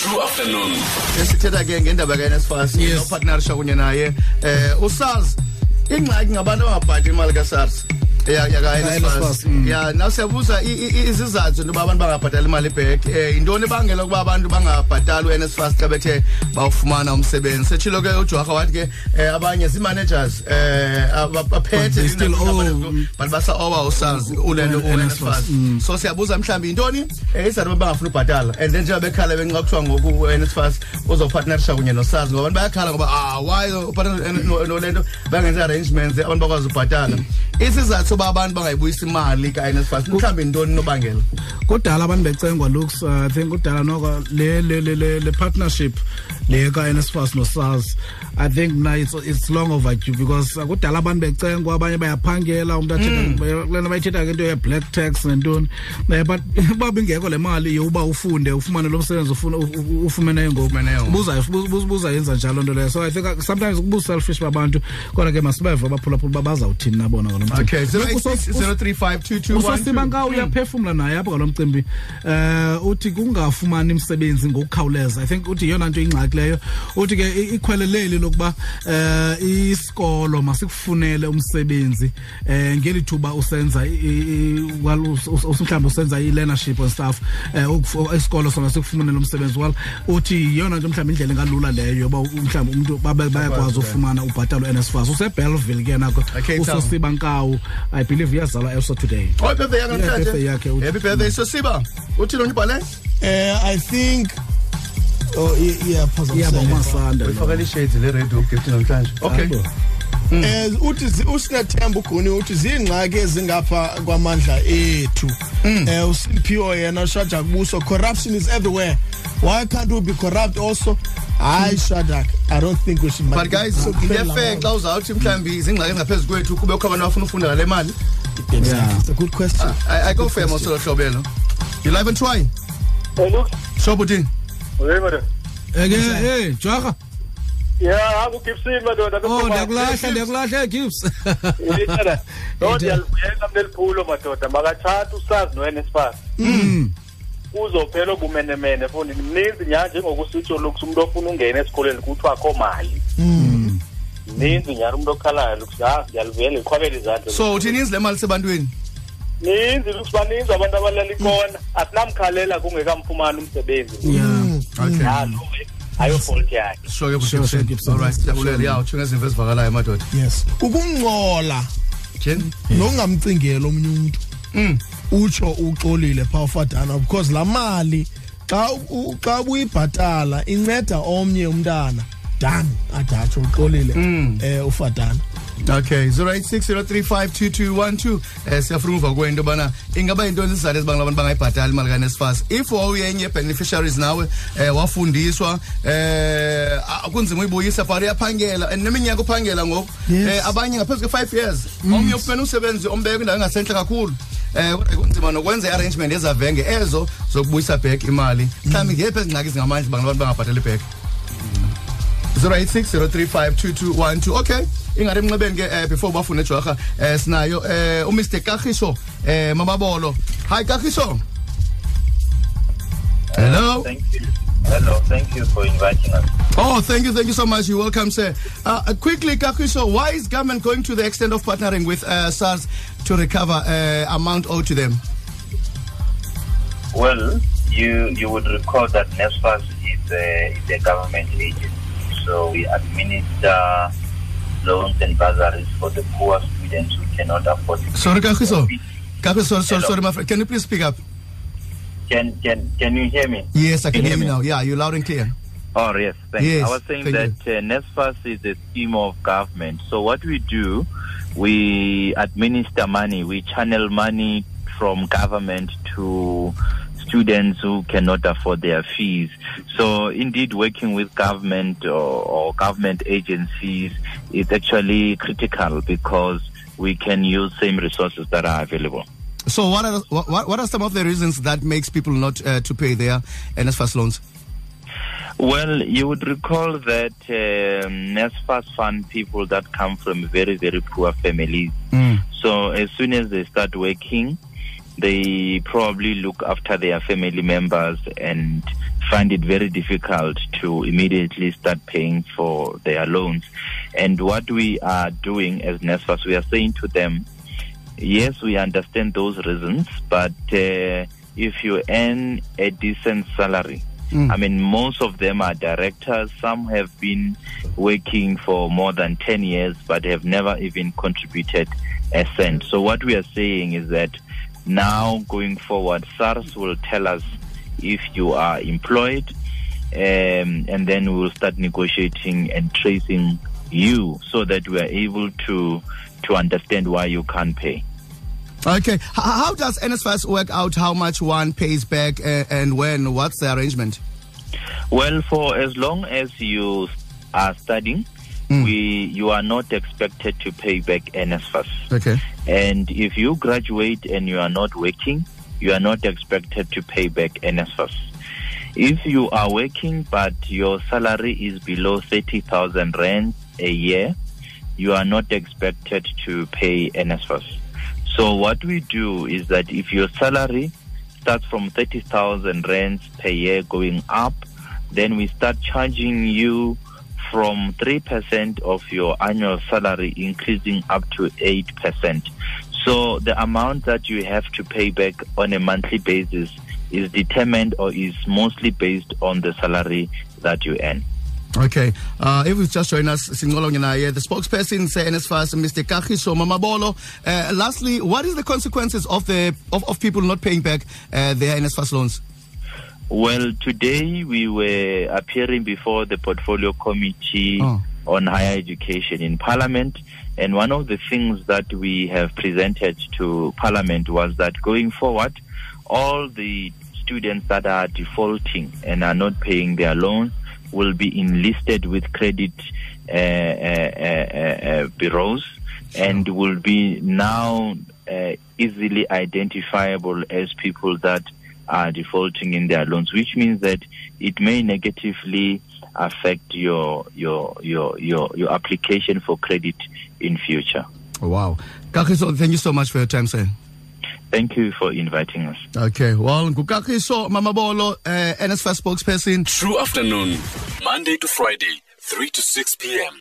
true afternoon. Sithetha ke ngendaba kaNSFAS nopartnership kunye naye eh uSARS. Ingxaki ngabantu abangabhadli imali kaSARS. Ya ya kaNSFAS ya now siyabuza izizathu noba abantu bangabhadali imali back eh intoni bangela ukuba abantu bangabhadali uNSFAS xa bethe bawufumana umsebenzi sechilo ke uJoga wathi ke eh, abanye zimanagers eh abaphethe still owe. but basa owa uSARS ulento uNSFAS so siyabuza mhlambi intoni eh, izathu bangafuna ubhadala and then njengoba bekhala benxa kuthiwa ngoku uNSFAS uzopartnersha kunye noSARS ngoba abantu bayakhala ngoba ah why upartner nolento bangenza arrangements abantu bakwazi ubhadala isizathu soba abantu bangayibuyisa imali kaNSFAS mhlambi intoni nobangela kudala abantu becengwa looks uh, i think kudala noko le le le le, le partnership le ka NSFAS no SARS i think na it's, it's long overdue because uh, kudala abantu becengwa abanye bayaphangela umuntu athetha kulena bayithetha ke into ye black tax nentoni Eh, but uba bingekho le mali yokuba ufunde ufumane lo msebenzi ufuna ufumene ngoku Ufumeneyo ngoku. buza buza- buza yenza njalo nto leyo so i think uh, sometimes kubu selfish babantu kodwa ke masibeve abaphulaphula uba bazawuthini nabona ngalo mcimbi. Okay Look, usos- us- 035221 usosiba nka uyaphefumla naye apha ngalo mcimbi. Eh uthi kungafumani imisebenzi ngokukhawuleza. I think uthi yeyona nto ingxaki leyo uthi ke i- ikhweleleli lokuba eh isikolo masikufunele umsebenzi eh ngeli thuba usenza i- i- well mhlawumbi usenza i-learnership and stuff eh ukufo- isikolo sona sikufumanele umsebenzi well uthi yeyona nto mhlawumbi indlela engalula leyo yoba u- mhlawumbi umntu babe bayakwazi ufumana ubhatalo NSFAS usebellville ke nako Cape Town. usosiba nkawu i believe uyazalwa eso today Oh birthday yakhe Yeah, birthday yakhe, namhlanje uthi- happy birthday sosiba uthini onibhale Uh, I think. Oh yeah, yeah iyaba phazamiseke. umasanda lo. uyifakela ishades le radio gift namhlanje okay Yabo. Eh uthi zi- usinathemba uguni uthi zingxaki ezingapha kwamandla ethu. Eh uSiphiwe yena ushaja kubuso corruption is everywhere. Why can't we be corrupt also? Hayi Shadak, I don't think we should but guys iyafair xa uzawuthi mhlambi izingxaki ezingaphezulu kwethu kube kho abantu abafuna ufunda ngale mali Yeah. It's a good question. i, I go fair mosolo hlobelo you live and try Hey look, shobo uthini hey madam. Eke hey Jwaga. Yeah, aku Gibson madoda. Oh ndiyakulahla ndiyakulahla Gibbs. Yena. No ndiyalivuyela mleliphulo madoda. Makathatha usazi noNSFAS. Mm. Uzophela obumenemene fundi mninzi nyanje ngokusitsho lokhu umuntu ofuna ungena esikoleni kuthiwa akho mali. Mninzi nyanje umuntu okhalayo lokhu ah ndiyalivuyela iqhwabela izandla. so uthininzi le mali sebantwini ninzi lokhu baninzi abantu abalala ikona. Asinamkhalela kungekamfumani umsebenzi. Yeah. okay ayofault yakhe so yokuthi alright jabulele yawo thina izinto ezivakalayo madoda yes. Ukungcola njeni nokungamcingela omunye umuntu. Mm. Utsho uxolile phaa ufadana because la mali xa xa buyibhatala inceda omnye umntana. Done adatsho uxolile. Eh ufadana okay 0860352212 eh siyafuna ukuva kwento bana ingaba yintoni isizathu ezibangela abantu bangayibhatali imali kaNSFAS if wawuyenye beneficiaries nawe eh wafundiswa eh a- kunzima uyibuyisa but uyaphangela and neminyaka uphangela ngoku. Yes. eh abanye ngaphezulu ke-5 years omnye ufumene umsebenzi ombeka indawo engasenhle kakhulu. Eh kodwa kunzima nokwenza i-arrangement ezavenge ezo zokubuyisa back imali. Mhlawumbi ngephi ezingxaki ezingamandla bangela abantu bangabhatali back? 0860352212 okay. Ingari emnxebeni ke eh, before bafune jwarha eh, sinayo eh, umr kagisho eh, Mamabolo hi kagisho. Hello? Thank you. Hello, thank you for inviting us. oh thank you thank you so much. You're welcome sir. Uh, uh, quickly kagisho why is government going to the extent of partnering with uh, sars to recover uh, amount owed to them? Well, you you would recall that NSFAS is is a government agency, so we administer loans and bursaries for the poor students who cannot afford it. sorry kagisho. Kagisho sorry, sorry, my friend can you please speak up? Can can can you hear me? yes i can, Can hear you you now. Yeah you're loud and clear. Oh yes, thanks. Yes, I was saying that uh, NSFAS is a scheme of government. So what we do, we administer money, we channel money from government to students who cannot afford their fees. So indeed, working with government or, or government agencies is actually critical because we can use same resources that are available. so what are what, what are some of the reasons that makes people not uh, to pay their NSFAS loans Well, you would recall that um, NSFAS fund people that come from very, very poor families. Mm. So as soon as they start working, they probably look after their family members and find it very difficult to immediately start paying for their loans. And what we are doing as NSFAS, we are saying to them, yes, we understand those reasons, but uh, if you earn a decent salary, Mm. I mean, most of them are directors. Some have been working for more than 10 years, but have never even contributed a cent. So, what we are saying is that now going forward, SARS will tell us if you are employed, um, and then we will start negotiating and tracing you so that we are able to to understand why you can't pay. Okay, how does NSFAS work out how much one pays back and when? What's the arrangement? Well, for as long as you are studying, mm. we you are not expected to pay back NSFAS. Okay. And if you graduate and you are not working, you are not expected to pay back NSFAS. If you are working but your salary is below 30,000 rand a year, you are not expected to pay NSFAS. So what we do is that if your salary starts from 30,000 rands per year going up, then we start charging you from 3% of your annual salary increasing up to 8%. So the amount that you have to pay back on a monthly basis is determined or is mostly based on the salary that you earn. Okay. Uh, if you've just joined us, Singolo Nginaye, the spokesperson say NSFAS, Mr. Kagisho Mamabolo. Uh, lastly, what is the consequences of the of, of people not paying back uh, their NSFAS loans? Well, today we were appearing before the portfolio committee oh. on higher education in Parliament, and one of the things that we have presented to Parliament was that going forward, all the students that are defaulting and are not paying their loans will be enlisted with credit uh, uh, uh, uh bureaus sure. and will be now uh, easily identifiable as people that are defaulting in their loans, which means that it may negatively affect your your your your, your application for credit in future. Wow. Kagisho, thank you so much for your time, sir. Thank you for inviting us. Okay, well, Ngukakiso Mamabolo, uh, NSFAS spokesperson. True afternoon, Monday to Friday, 3 to 6 p.m.